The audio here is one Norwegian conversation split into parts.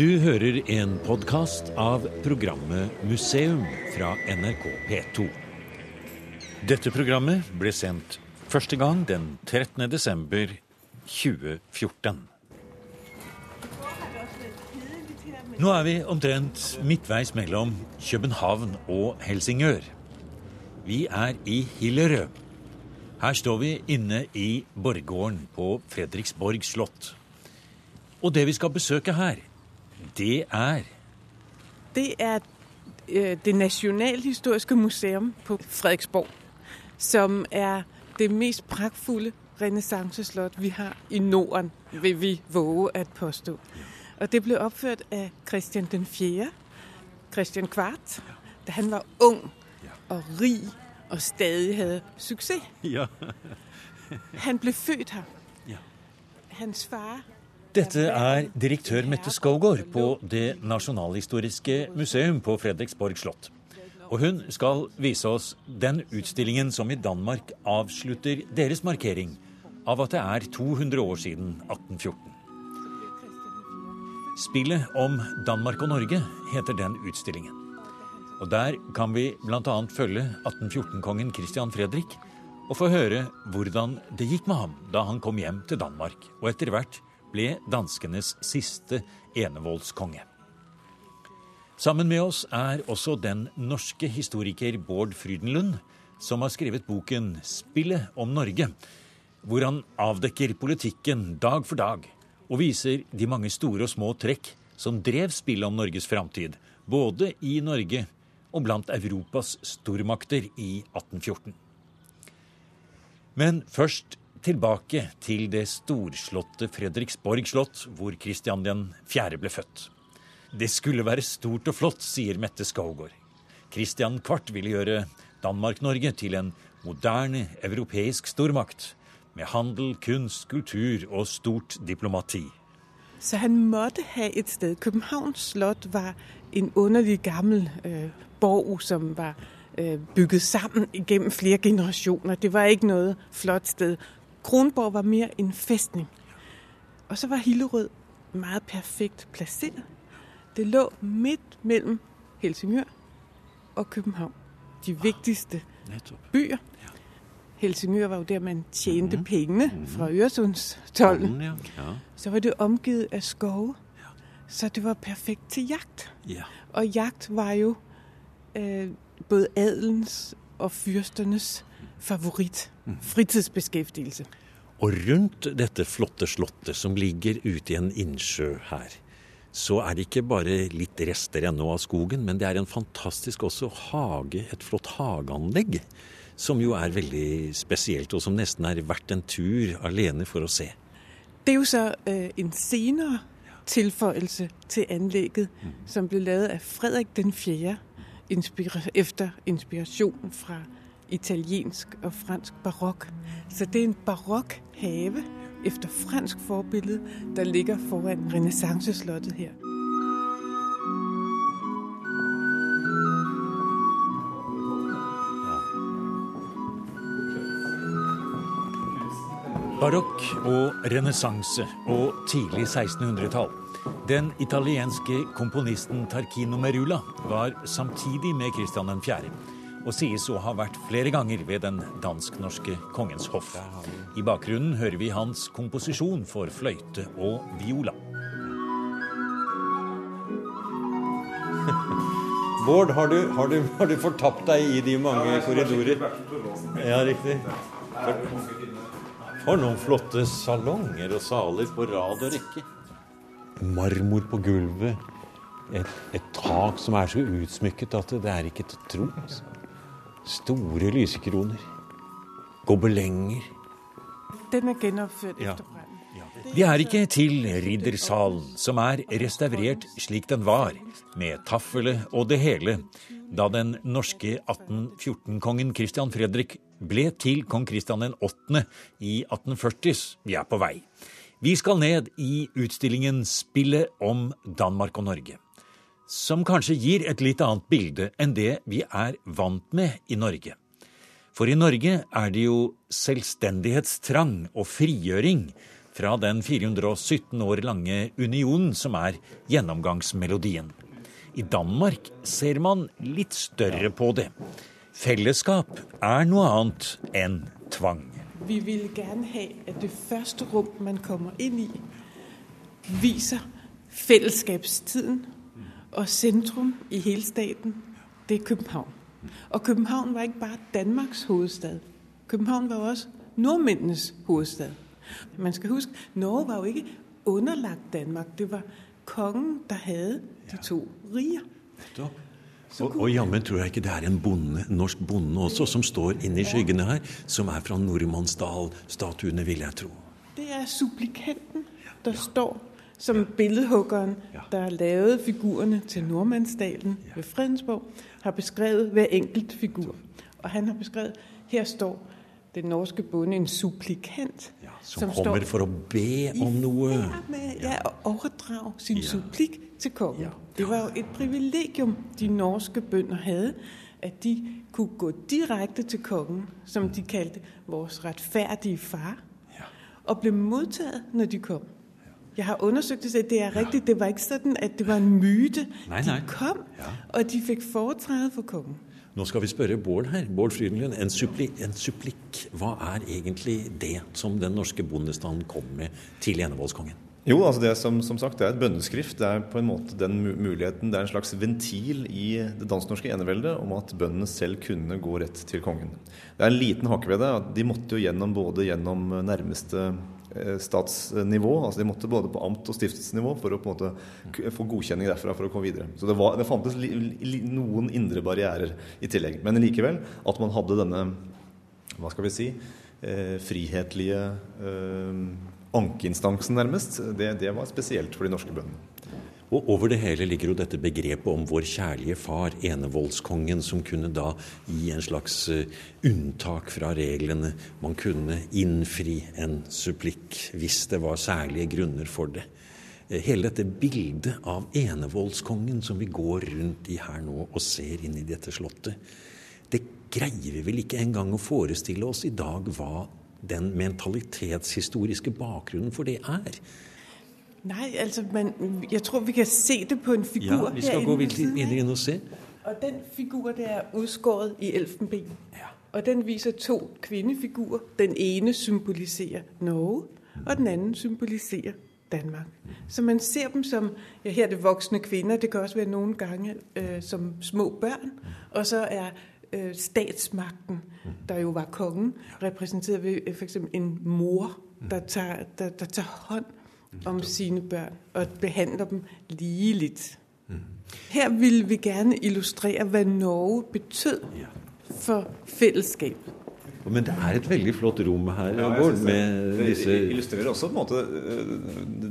Du hører en podkast av programmet Museum fra NRK P2. Dette programmet ble sendt første gang den 13. desember 2014. Nå er vi omtrent midtveis mellom København og Helsingør. Vi er i Hillerød. Her står vi inne i borggården på Fredriksborg slott. Og det vi skal besøke her, det er Det er øh, det Nasjonalhistoriske museum på Frederiksborg, som er det mest praktfulle renessanceslott vi har i Norden, vil vi våge at påstå. Og det ble oppført av Christian den 4., Christian Kvart, da han var ung og rig og stadig hadde suksess. Han ble født her. Hans far Dette er direktør Mette Skovgård på Det nasjonalhistoriske museum på Fredriksborg slott. Og hun skal vise oss den utstillingen som i Danmark avslutter deres markering av at det er 200 år siden 1814. Spillet om Danmark og Norge heter den utstillingen. Og Der kan vi bl.a. følge 1814-kongen Christian Fredrik og få høre hvordan det gikk med ham da han kom hjem til Danmark og etter hvert ble danskenes siste enevoldskonge. Sammen med oss er også den norske historiker Bård Frydenlund, som har skrevet boken 'Spillet om Norge', hvor han avdekker politikken dag for dag og viser de mange store og små trekk som drev spillet om Norges framtid, både i Norge og blant Europas stormakter i 1814. Men først tilbake til det storslåtte Fredriksborg slott, hvor Kristian den 4. ble født. Det skulle være stort og flott, sier Mette Skaugård. Kristian Kvart ville gjøre Danmark-Norge til en moderne europeisk stormakt, med handel, kunst, kultur og stort diplomati. Så han måtte ha et sted. Københavns slott var en underlig gammel øh, borg, som var øh, bygget sammen gjennom flere generasjoner. Det var ikke noe flott sted. Kronborg var mer en festning. Og så var Hillerød meget perfekt plassert. Det lå midt mellom Helsingør og København. De viktigste byer. Helsingør var jo der man tjente Mhm. pengene fra Øresundstollen. Ja, ja, Så var det omgivet av skove. Så det var perfekt til jakt. ja. Og jakt var jo øh, både adelens og fyrsternes favoritt. Fritidsbeskæftigelse. Og rundt dette flotte slottet som ligger ute i en innsjø her, så er det ikke bare litt rester ennå av skogen, men det er en fantastisk også hage, et flott hageanlegg. Som jo er veldig spesielt, og som nesten er verdt en tur alene for å se. Det er jo så øh, en senere tilføyelse til anlægget, som ble lavet av Fredrik den 4. Inspira efter inspirasjon fra italiensk og fransk barokk. Så det er en barokk have efter fransk forbilde, der ligger foran renessanceslottet her. Barokk og renessanse og tidlig 1600-tall. Den italienske komponisten Tarquino Merula var samtidig med Christian 4. og sies å ha vært flere ganger ved den dansk-norske kongens hoff. I bakgrunnen hører vi hans komposisjon for fløyte og viola. Bård, har du, har, du, har du fortapt deg i de mange korridorer? Ja, riktig. For noen flotte salonger og saler på rad og rekke. Marmor på gulvet. Et, et tak som er så utsmykket at det er ikke til å tro. altså. Store lysekroner. Gobelenger. Den er gjenoppført etter brannen. Vi er ikke til Riddersalen, som er restaurert slik den var, med taffelet og det hele, da den norske 1814-kongen Christian Fredrik ble til kong Christian 8. i 1840. Vi er på vei. Vi skal ned i utstillingen Spillet om Danmark og Norge, som kanskje gir et litt annet bilde enn det vi er vant med i Norge. For i Norge er det jo selvstendighetstrang og frigjøring fra den 417 år lange unionen som er gjennomgangsmelodien. I Danmark ser man litt større på det. Fellesskap er noe annet enn tvang. Vi vil gjerne ha at det første rom man kommer inn i, viser fellesskapstiden. Og sentrum i hele staten, det er København. Og København var ikke bare Danmarks hovedstad. København var også nordmændenes hovedstad. Man skal huske, Norge var jo ikke underlagt Danmark. Det var kongen, der hadde de to riger. Og, og jammen tror jeg ikke det er en bonde, norsk bonde også som står inne i skyggene her, som er fra Nordmannsdal-statuene, vil jeg tro. Det er supplikanten, der står som billedhuggeren, der lavede figurerne til Nordmannsdalen ved Fredensborg, har beskrevet hver enkelt figur. Og han har beskrevet, her står den norske bonde, en supplikant. Ja, som, som kommer for å be om noe. Med, ja, å overdrage sin ja. supplikk til kongen. Ja. Det var jo et privilegium de norske bønder hadde. At de kunne gå direkte til kongen, som de kalte vores rettferdige far, og ble mottatt når de kom. Jeg har undersøkt det, det er riktig. Det var ikke sånn at det var en myte. Nei, nei. De kom, og de fikk foretræde for kongen. Nå skal vi spørre Bård her. Bård Frydenlund, en, suppli, en supplikk. Hva er egentlig det som den norske bondestanden kom med til enevoldskongen? Jo, altså det som, som, sagt, det er et bønneskrift. Det er på en måte den muligheten, det er en slags ventil i det dansk-norske eneveldet om at bøndene selv kunne gå rett til kongen. Det er en liten hake ved det. at De måtte jo gjennom både gjennom nærmeste Eh, statsnivå. altså De måtte både på amt- og stiftelsesnivå for å på en måte få godkjenning derfra for å komme videre. Så det, var, det fantes li, li, noen indre barrierer i tillegg. Men likevel at man hadde denne hva skal vi si eh, frihetlige eh, ankeinstansen, nærmest, det, det var spesielt for de norske bøndene. Og over det hele ligger jo dette begrepet om vår kjærlige far, enevoldskongen, som kunne da gi en slags uh, unntak fra reglene. Man kunne innfri en supplikk hvis det var særlige grunner for det. Uh, hele dette bildet av enevoldskongen som vi går rundt i her nå og ser inn i dette slottet, det greier vi vel ikke engang å forestille oss i dag hva den mentalitetshistoriske bakgrunnen for det er. Nei, altså, man, jeg tror vi kan se det på en figur. Ja, vi skal gå litt inn og se. Og den figur det er utskåret i elfenben. Ja. Og den viser to kvinnefigurer. Den ene symboliserer Norge, og den andre symboliserer Danmark. Så man ser dem som ja, Her er det voksne kvinner. Det kan også være noen ganger øh, som små barn. Og så er øh, statsmakten, der jo var kongen, representert ved øh, f.eks. en mor, der tar, der, der tar hånd om sine børn og behandler dem ligeligt. Her vil vi gerne illustrere hva Norge betød for fellesskapet. Men det er et veldig flott rom her. Ja, Bård, med det, disse... det illustrerer også en måte øh,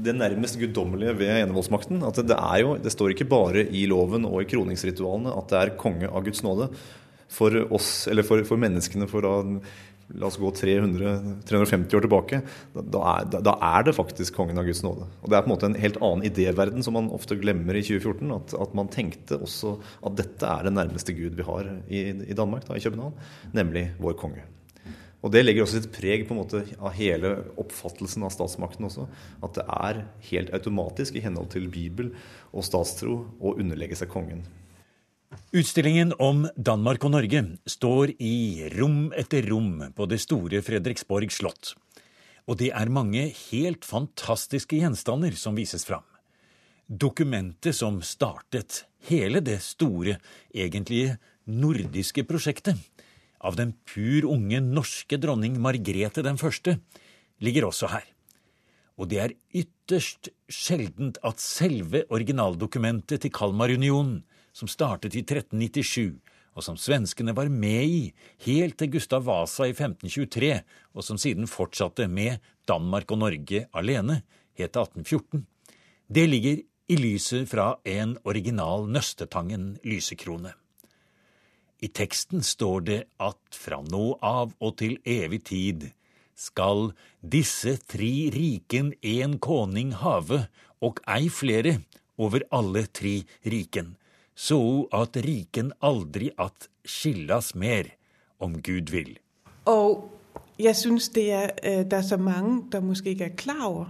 det nærmest guddommelige ved enevoldsmakten. At det, er jo, det står ikke bare i loven og i kroningsritualene at det er konge av Guds nåde. For oss, eller for, for menneskene, for da La oss gå 300-350 år tilbake. Da er, da er, det faktisk kongen av Guds nåde. Og Det er på en måte en helt annen idéverden som man ofte glemmer i 2014. At, at man tenkte også at dette er den nærmeste Gud vi har i, i Danmark, da, i København, nemlig vår konge. Og Det legger også sitt preg på en måte av hele oppfattelsen av statsmakten også. At det er helt automatisk i henhold til Bibel og statstro å underlegge seg kongen. Utstillingen om Danmark og Norge står i rom etter rom på det store Fredriksborg slott. Og det er mange helt fantastiske gjenstander som vises fram. Dokumentet som startet hele det store, egentlige nordiske prosjektet, av den pur unge norske dronning Margrethe den første, ligger også her. Og det er ytterst sjeldent at selve originaldokumentet til Kalmarunionen som startet i 1397, og som svenskene var med i helt til Gustav Vasa i 1523, og som siden fortsatte med Danmark og Norge alene, het 1814. Det ligger i lyset fra en original Nøstetangen lysekrone. I teksten står det at fra nå av og til evig tid skal disse tri riken en koning have, og ei flere, over alle tri riken, så at riken aldri at skilles mer, om Gud vil. Og Jeg syns det er, der er så mange der måske ikke er klar over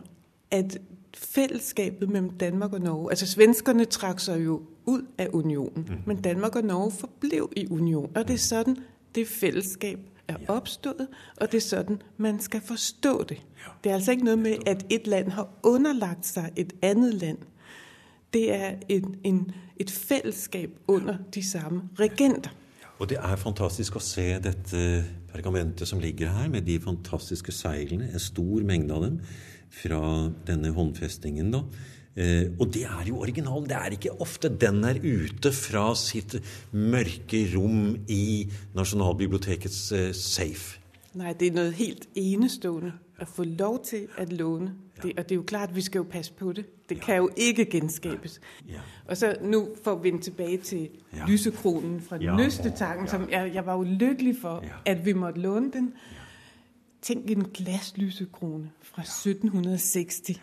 at fellesskapet mellom Danmark og Norge Altså Svenskene trakk seg jo ut av unionen, mm. men Danmark og Norge forblev i unionen. Og det er sånn det fellesskap er oppstået, og det er sånn man skal forstå det. Det er altså ikke noe med at et land har underlagt seg et annet land. Det er et, en, et fellesskap under de samme regenter. Og det er fantastisk å se dette pergamentet som ligger her, med de fantastiske seilene, en stor mengde av dem, fra denne håndfestingen. da. Eh, og det er jo originalen. Det er ikke ofte den er ute fra sitt mørke rom i Nasjonalbibliotekets eh, safe. Nei, det er noe helt enestående å få lov til å låne. Det, og det er jo klart, vi skal jo passe på det. Det kan jo ikke genskapes. Ja. Og så nå for å vende tilbake til lysekronen fra ja. Nøstetangen, som jeg, jeg, var jo lykkelig for at vi måtte låne den. Tenk en glasslysekrone fra 1760.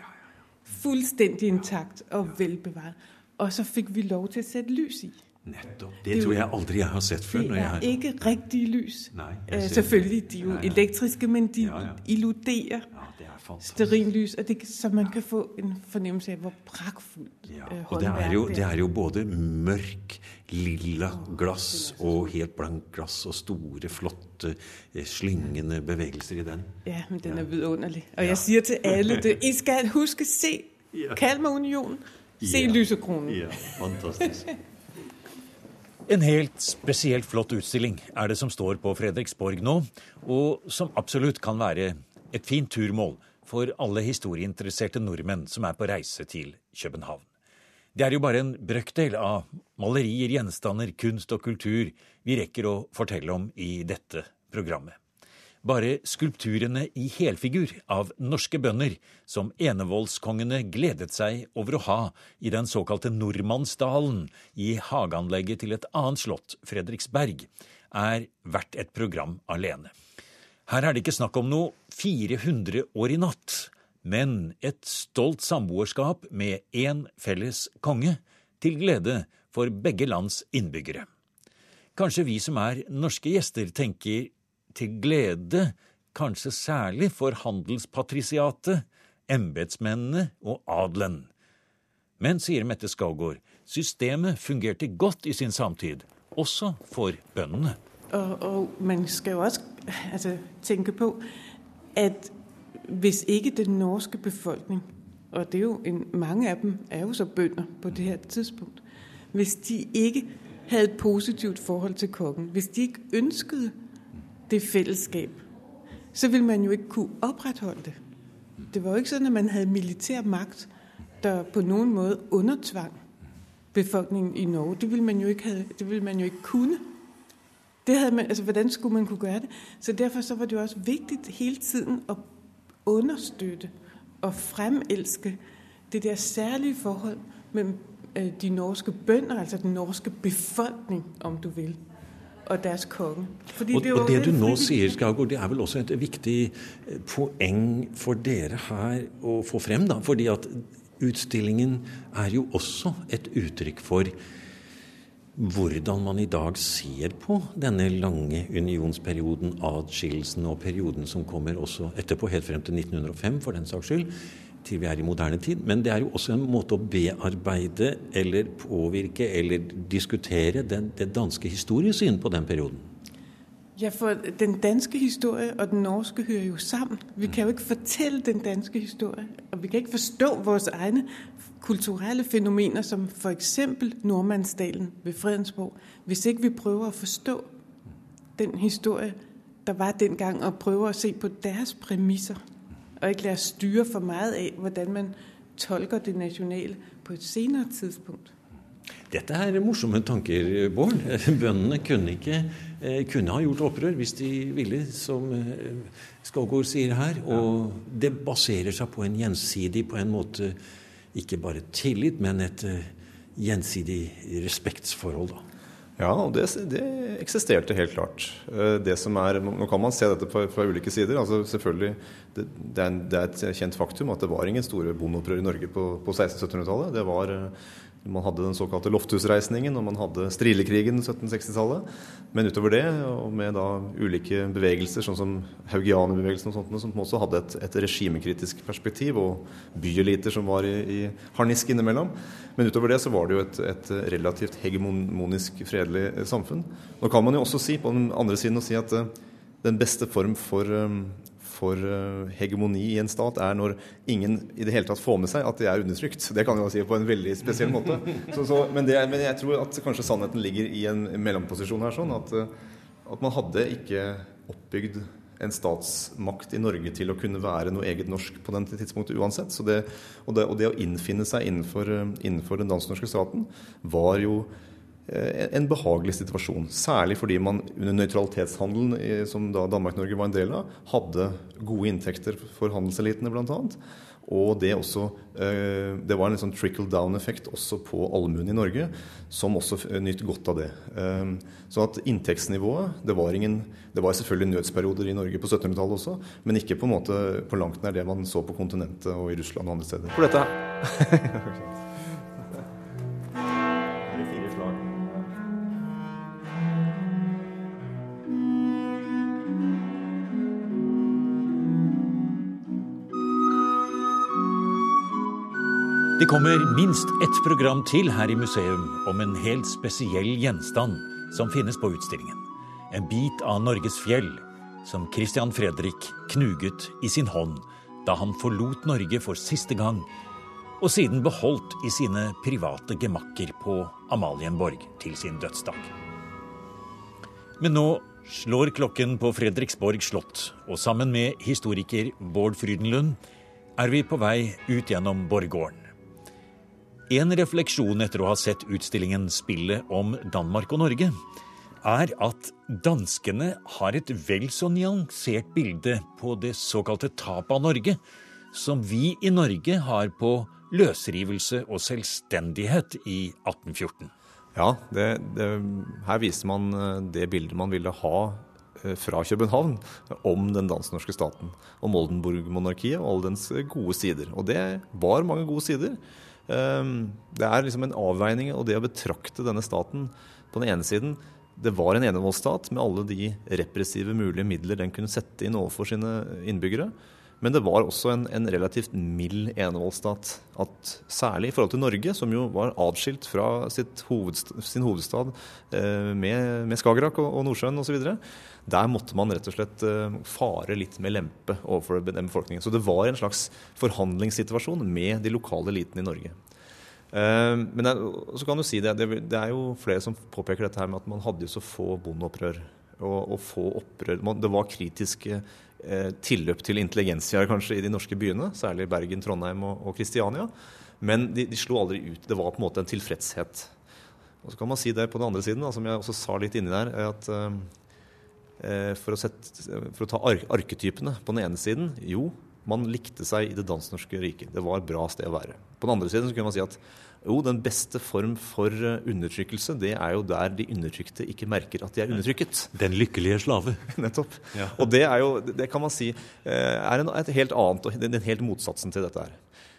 Fullstendig intakt og velbevart. Og så fikk vi lov til å sette lys i. Nettopp. Det, det tror jeg aldri jeg har sett før. Det er har... ikke riktige lys. Nei, uh, selvfølgelig, de er jo ja, ja. elektriske, men de ja, illuderer stearinlys. Så man kan få en fornemmelse av hvor praktfullt ja, uh, og det er, jo, det er jo både mørk, lilla glass og helt blankt glass og store, flotte, eh, slyngende bevegelser i den. Ja, men den er vidunderlig. Og jeg sier til alle det, I skal huske se Kalmarunionen. Se lysekronen. Ja, fantastisk. En helt spesielt flott utstilling er det som står på Fredriksborg nå, og som absolutt kan være et fint turmål for alle historieinteresserte nordmenn som er på reise til København. Det er jo bare en brøkdel av malerier, gjenstander, kunst og kultur vi rekker å fortelle om i dette programmet. Bare skulpturene i helfigur av norske bønder, som enevoldskongene gledet seg over å ha i den såkalte Nordmannsdalen i hageanlegget til et annet slott, Fredriksberg, er verdt et program alene. Her er det ikke snakk om noe 400 år i natt, men et stolt samboerskap med én felles konge, til glede for begge lands innbyggere. Kanskje vi som er norske gjester, tenker til glede kanskje særlig for handelspatrisiatet, embetsmennene og adelen. Men, sier Mette Skaugård, systemet fungerte godt i sin samtid, også for bøndene. Og, og man skal jo også altså, tenke på at hvis ikke den norske befolkning, og det er jo en, mange av dem er jo så bønder på det her tidspunkt, hvis de ikke hadde et positivt forhold til kongen, hvis de ikke ønsket det fællesskab, så vil man jo ikke kunne opretholde det. Det var jo ikke sånn at man hadde militær makt der på noen måte undertvang befolkningen i Norge. Det ville man jo ikke, have, det ville man jo ikke kunne. Det havde man, altså, hvordan skulle man kunne gøre det? Så derfor så var det jo også vigtigt hele tiden at understøtte og fremelske det der særlige forhold mellom øh, de norske bønder, altså den norske befolkning, om du vil, og deres konge. og, det, og det du nå sier, Skagård, det er vel også et viktig eh, poeng for dere her å få frem. da, fordi at utstillingen er jo også et uttrykk for hvordan man i dag ser på denne lange unionsperioden, adskillelsen og perioden som kommer også etterpå, helt frem til 1905 for den saks skyld til vi er i moderne tid. Men det er jo også en måte å bearbeide eller påvirke eller diskutere den, det danske historiesyn på den perioden. Ja, for den danske historie og den norske hører jo sammen. Vi kan jo ikke fortelle den danske historie, og vi kan ikke forstå våre egne kulturelle fenomener, som f.eks. Nordmannsdalen ved Fredensborg, hvis ikke vi prøver å forstå den historie der var den gang, og prøver å se på deres premisser og ikke lade styre for meget av hvordan man tolker det nasjonale på et senere tidspunkt. Dette er morsomme tanker, Bård. Bøndene kunne, ikke, eh, kunne ha gjort opprør hvis de ville, som eh, Skågård sier her. Og det baserer seg på en gjensidig, på en måte ikke bare tillit, men et eh, gjensidig respektsforhold. da. Ja, og det, det, eksisterte helt klart. Eh, det som er, Nå kan man se dette fra, fra ulike sider. altså selvfølgelig, det, det, er en, det, er et kjent faktum at det var ingen store bondeopprør i Norge på, på 1600-1700-tallet. Det var eh, man hadde den såkalte Lofthusreisningen og man hadde strilekrigen 1760-tallet. Men utover det, og med da ulike bevegelser, sånn som haugianerbevegelsen og sånt, som også hadde et, et regimekritisk perspektiv, og byeliter som var i, i harnisk innimellom. Men utover det så var det jo et, et relativt hegemonisk fredelig samfunn. Nå kan man jo også si på den andre siden å si at uh, den beste form for um, for eh, hegemoni i en stat er når ingen i det hele tatt får med seg at de er undertrykt. Det kan jeg jo si på en veldig spesiell måte. Så, så, men, er, men, jeg tror at kanskje sannheten ligger i en mellomposisjon her. sånn at, eh, at man hadde ikke oppbygd en statsmakt i Norge til å kunne være noe eget norsk på den tidspunktet uansett. Det, og, det, og, det, å innfinne seg innenfor, eh, innenfor den dansk-norske staten var jo en behagelig situasjon. Særlig fordi man under nøytralitetshandelen, som da Danmark-Norge var en del av, hadde gode inntekter for handelselitene bl.a. Og det, også, eh, det var en sånn trickle down-effekt også på allmuen i Norge, som også nytt godt av det. Så at inntektsnivået Det var, ingen, det var selvfølgelig nødsperioder i Norge på 1700-tallet også, men ikke på, en måte, på langt nær det man så på kontinentet og i Russland og andre steder. For dette Det kommer minst ett program til her i museum om en helt spesiell gjenstand som finnes på utstillingen. En bit av Norges fjell som Christian Fredrik knuget i sin hånd da han forlot Norge for siste gang, og siden beholdt i sine private gemakker på Amalienborg til sin dødsdag. Men nå slår klokken på Fredriksborg slott, og sammen med historiker Bård Frydenlund er vi på vei ut gjennom borggården. En refleksjon etter å ha sett utstillingen 'Spillet om Danmark og Norge' er at danskene har et vel så nyansert bilde på det såkalte tapet av Norge som vi i Norge har på løsrivelse og selvstendighet i 1814. Ja, det, det, her viser man eh, det bildet man ville ha eh, fra København om den dansk-norske staten. Om Oldenburg-monarkiet og alle dens gode sider. Og det var mange gode sider. Ehm, det er liksom en avveining og det å betrakte denne staten på den ene siden det var en enevoldsstat med alle de repressive mulige midler den kunne sette inn overfor sine innbyggere. Men det var også en, en relativt mild enevoldsstat. At særlig i forhold til Norge, som jo var atskilt fra hovedstad, sin hovedstad eh, med, med, Skagerrak og, og Nordsjøen osv., der måtte man rett og slett eh, fare litt med lempe overfor den befolkningen. Så det var en slags forhandlingssituasjon med de lokale elitene i Norge. Eh, men så kan du si det, det, det, er jo flere som påpeker dette her med at man hadde jo så få bondeopprør. Og, og få opprør. Det var kritiske eh, tilløp til intelligensia kanskje i de norske byene, særlig Bergen, Trondheim og Kristiania. Men de, de, slo aldri ut. Det var på en måte en tilfredshet. Og så kan man si det på den andre siden, da, som jeg også sa litt inni der, at eh, for, å sette, for, å ta ar arketypene på den ene siden Jo, man likte seg i det dansk-norske riket. Det var et bra sted å være. På den andre siden så kunne man si at jo, den beste form for eh, undertrykkelse, det er jo der de undertrykte ikke merker at de er undertrykket. Den lykkelige slave. Nettopp. Ja. Og det er jo, det kan man si, eh, er en, et helt annet, den helt motsatsen til dette her.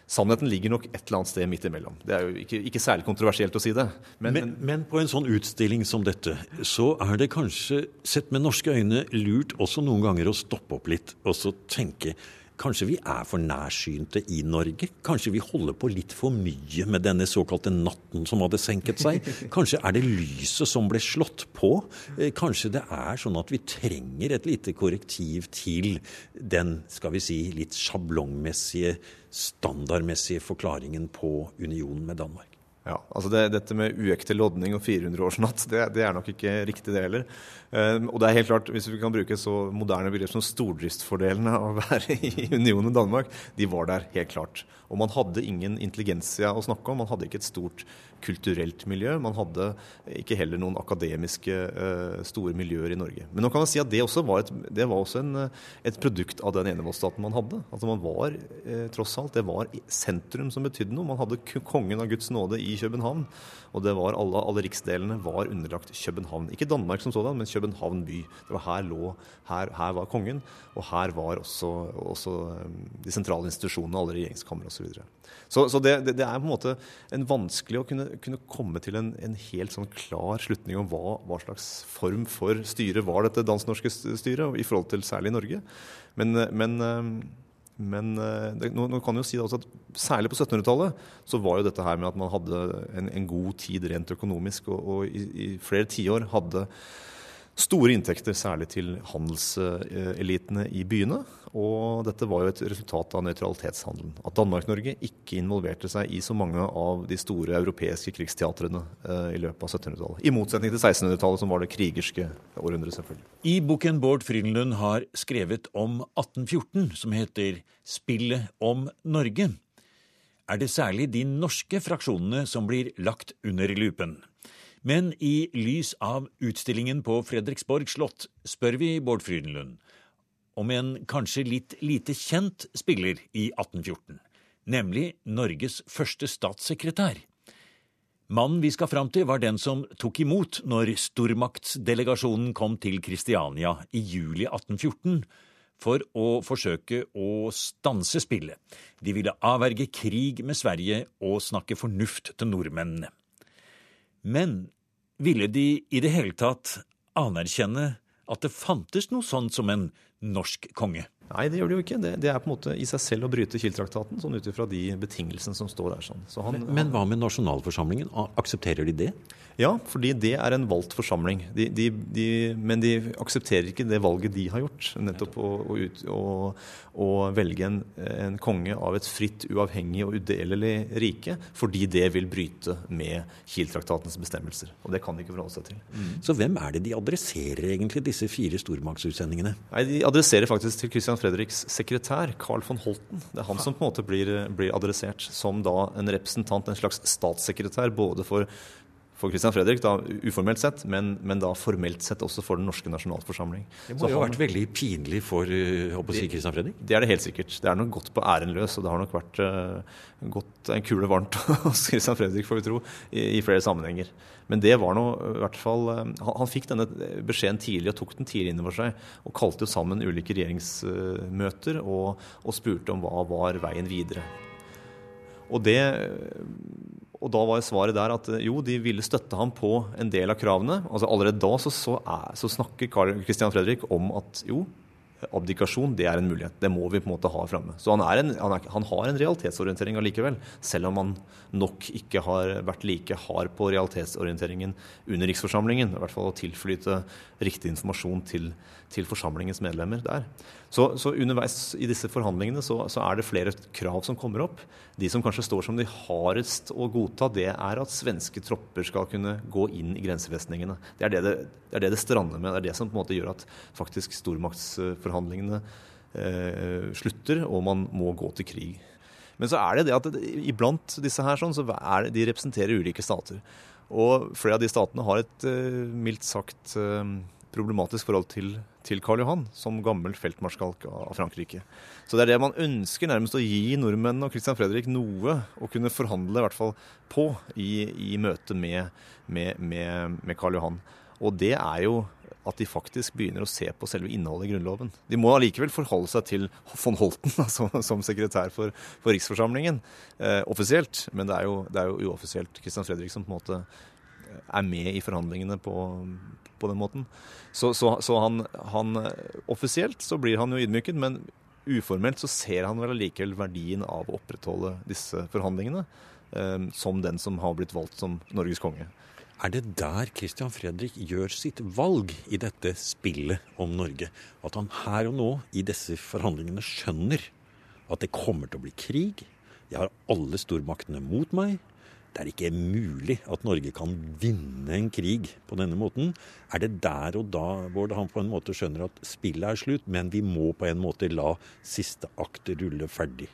Sannheten ligger nok et eller annet sted midt imellom. Det er jo ikke, ikke særlig kontroversielt å si det. Men, men, men, på en sånn utstilling som dette, så er det kanskje, sett med norske øyne, lurt også noen ganger å stoppe opp litt og så tenke Kanskje vi er for nærsynte i Norge? Kanskje vi holder på litt for mye med denne såkalte natten som hadde senket seg? Kanskje er det lyset som ble slått på? Eh, kanskje det er sånn at vi trenger et lite korrektiv til den, skal vi si, litt sjablongmessige, standardmessige forklaringen på unionen med Danmark? Ja, altså det, Dette med uekte lodning og 400-årsnatt, det, det, er nok ikke riktig, det heller. Eh, og det er helt klart, Hvis vi kan bruke så moderne begrep som stordriftsfordelene av å være i unionen Danmark, de var der helt klart. Og man hadde ingen intelligensia å snakke om. Man hadde ikke et stort kulturelt miljø. Man hadde ikke heller noen akademiske eh, store miljøer i Norge. Men nå kan man si at det også var et, det var også en, et produkt av den enevoldsstaten man hadde. Altså man var eh, tross alt, Det var sentrum som betydde noe. Man hadde kongen av Guds nåde i København. Og det var alle, alle riksdelene var underlagt København. Ikke Danmark som sådan, men København by. Det var her lå, her, her var kongen, og her var også, også de sentrale institusjonene, alle regjeringskamre osv. Så, så Så det, det, er på en måte en vanskelig å kunne, kunne komme til en, en, helt sånn klar slutning om hva, hva slags form for styre var dette dansk-norske styret, i forhold til særlig Norge. Men, men men eh, det, nå, nå, kan jo si at særlig på 1700-tallet så var jo dette her med at man hadde en, en god tid rent økonomisk, og, og i, i, flere tiår hadde store inntekter, særlig til handelselitene i byene. Og dette var jo et resultat av nøytralitetshandelen. At Danmark-Norge ikke involverte seg i så mange av de store europeiske krigsteatrene eh, i løpet av 1700-tallet. I motsetning til 1600-tallet, som var det krigerske århundret, selvfølgelig. I boken Bård Frydenlund har skrevet om 1814, som heter 'Spillet om Norge', er det særlig de norske fraksjonene som blir lagt under lupen. Men i lys av utstillingen på Fredriksborg slott spør vi Bård Frydenlund om en kanskje litt lite kjent spiller i 1814, nemlig Norges første statssekretær. Mannen vi skal fram til, var den som tok imot når stormaktsdelegasjonen kom til Kristiania i juli 1814 for å forsøke å stanse spillet. De ville avverge krig med Sverige og snakke fornuft til nordmennene. Men ville de i det hele tatt anerkjenne at det fantes noe sånt som en norsk konge? Nei, det gjør det jo ikke. Det, det er på en måte i seg selv å bryte Kiel-traktaten, sånn ut ifra de betingelsene som står der. Sånn. Så han, men, men, hva med nasjonalforsamlingen? Aksepterer de det? Ja, fordi det er en valgt forsamling. De, de, de, men de aksepterer ikke det valget de har gjort. Nettopp å, å, å, å velge en, en, konge av et fritt, uavhengig og udelelig rike, fordi det vil bryte med Kiel-traktatens bestemmelser. Og det kan de ikke forholde seg til. Mm. Så hvem er det de adresserer egentlig, disse fire stormaktsutsendingene? Nei, De adresserer faktisk til Fredriks sekretær, Carl von Holten. Det er han som på en måte blir, blir adressert som da en representant, en slags statssekretær, både for for Christian Fredrik, da, uformelt sett, men, men, da formelt sett også for den norske nasjonalforsamling. Det må jo ha vært veldig pinlig for å si Christian Fredrik? Det er det helt sikkert. Det er nok gått på æren løs, og det har nok vært uh, gått en kule varmt hos Christian Fredrik, får vi tro, i, i, flere sammenhenger. Men det var nå i hvert fall uh, han, han, fikk denne beskjeden tidlig og tok den tidlig inn over seg. Og kalte jo sammen ulike regjeringsmøter og, og spurte om hva var veien videre. Og det og da var svaret der at jo, de ville støtte ham på en del av kravene. Altså Allerede da så, så, er, så snakker Carl Christian Fredrik om at jo, abdikasjon det er en mulighet. Det må vi på en måte ha framme. Så han, en, han, er, han, har en realitetsorientering allikevel, selv om han nok ikke har vært like hard på realitetsorienteringen under riksforsamlingen. I hvert fall å tilflyte riktig informasjon til, til forsamlingens medlemmer der. Så, så underveis i disse forhandlingene så, så, er det flere krav som kommer opp. De som kanskje står som de hardest å godta, det er at svenske tropper skal kunne gå inn i grensefestningene. Det er det det, det, er det, det strander med. Det er det som på en måte gjør at faktisk stormaktsforhandlingene eh, slutter, og man må gå til krig. Men så er det det at iblant disse her sånn, så er de representerer ulike stater. Og flere av de statene har et eh, mildt sagt eh, problematisk forhold til, til Karl Johan som gammel feltmarskalk av Frankrike. Så det er det man ønsker nærmest å gi nordmennene og Christian Fredrik noe å kunne forhandle i hvert fall på i, i møte med, med, med, med Karl Johan. Og det er jo at de faktisk begynner å se på selve innholdet i Grunnloven. De må allikevel forholde seg til von Holten altså, som sekretær for, for Riksforsamlingen eh, offisielt, men det er, jo, det er jo uoffisielt Christian Fredrik som på en måte er med i forhandlingene på, på den måten. Så, så, så han, han, Offisielt så blir han jo ydmyket, men uformelt så ser han vel allikevel verdien av å opprettholde disse forhandlingene eh, som den som har blitt valgt som Norges konge. Er det der Christian Fredrik gjør sitt valg i dette spillet om Norge? At han her og nå i disse forhandlingene skjønner at det kommer til å bli krig? Jeg har alle stormaktene mot meg det er ikke mulig at Norge kan vinne en krig på denne måten. Er det der og da Bård, han på en måte skjønner at spillet er slutt, men vi må på en måte la siste akt rulle ferdig?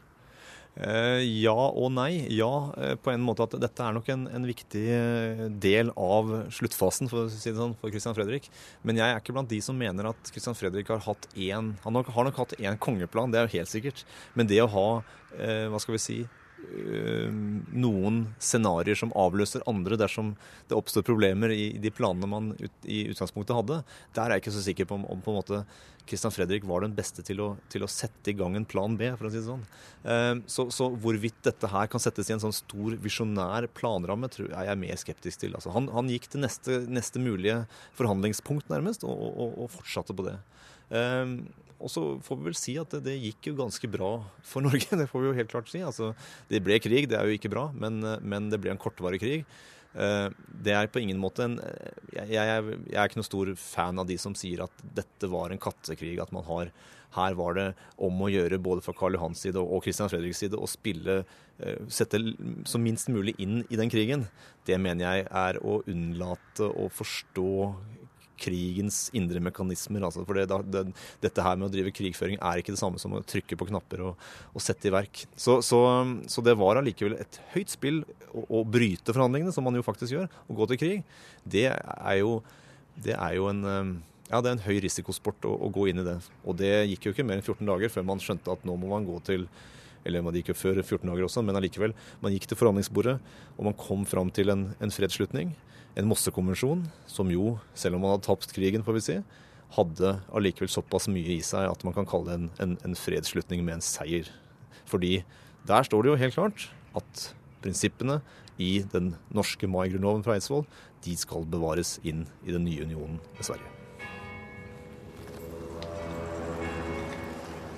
Eh, ja og nei. Ja, eh, på en måte at dette er nok en, en, viktig eh, del av sluttfasen for, si sånn, for Christian Fredrik. Men jeg er ikke blant de som mener at Christian Fredrik har hatt én Han har nok hatt én kongeplan, det er jo helt sikkert. Men det å ha, hva skal vi si, noen scenarioer som avløser andre dersom det oppstår problemer i, de planene man ut, i utgangspunktet hadde. Der er jeg ikke så sikker på om, om på en måte Christian Fredrik var den beste til å, til å, sette i gang en plan B, for å si det sånn. Uh, så, så, hvorvidt dette her kan settes i en sånn stor visjonær planramme, tror jeg er mer skeptisk til. Altså, han, han, gikk til neste, neste mulige forhandlingspunkt, nærmest, og, og, og fortsatte på det. Og så får vi vel si at det, det, gikk jo ganske bra for Norge. Det får vi jo helt klart si. Altså, det ble krig, det er jo ikke bra, men, men det ble en kortvarig krig. Eh, det er på ingen måte en jeg, jeg, jeg, er ikke noen stor fan av de som sier at dette var en kattekrig. At man har Her var det om å gjøre både fra Karl Johans side og Christian Fredriks side å spille eh, Sette så minst mulig inn i den krigen. Det mener jeg er å unnlate å forstå krigens indre mekanismer. Altså, for det, det, dette her med å drive krigføring er ikke det samme som å trykke på knapper og, og sette i verk. Så, så, så det var allikevel et høyt spill å, å, bryte forhandlingene, som man jo faktisk gjør, og gå til krig. Det er jo, det er jo en eh, ja, det er en høy risikosport å, å, gå inn i det. Og det gikk jo ikke mer enn 14 dager før man skjønte at nå må man gå til eller man gikk jo før 14 dager også, men allikevel. Man gikk til forhandlingsbordet, og man kom fram til en, en fredsslutning en Mossekonvensjon, som jo, selv om man hadde tapt krigen, får vi si, hadde allikevel såpass mye i seg at man kan kalle det en, en, en fredsslutning med en seier. Fordi der står det jo helt klart at prinsippene i den norske Mai-grunnloven fra Eidsvoll de skal bevares inn i den nye unionen med Sverige.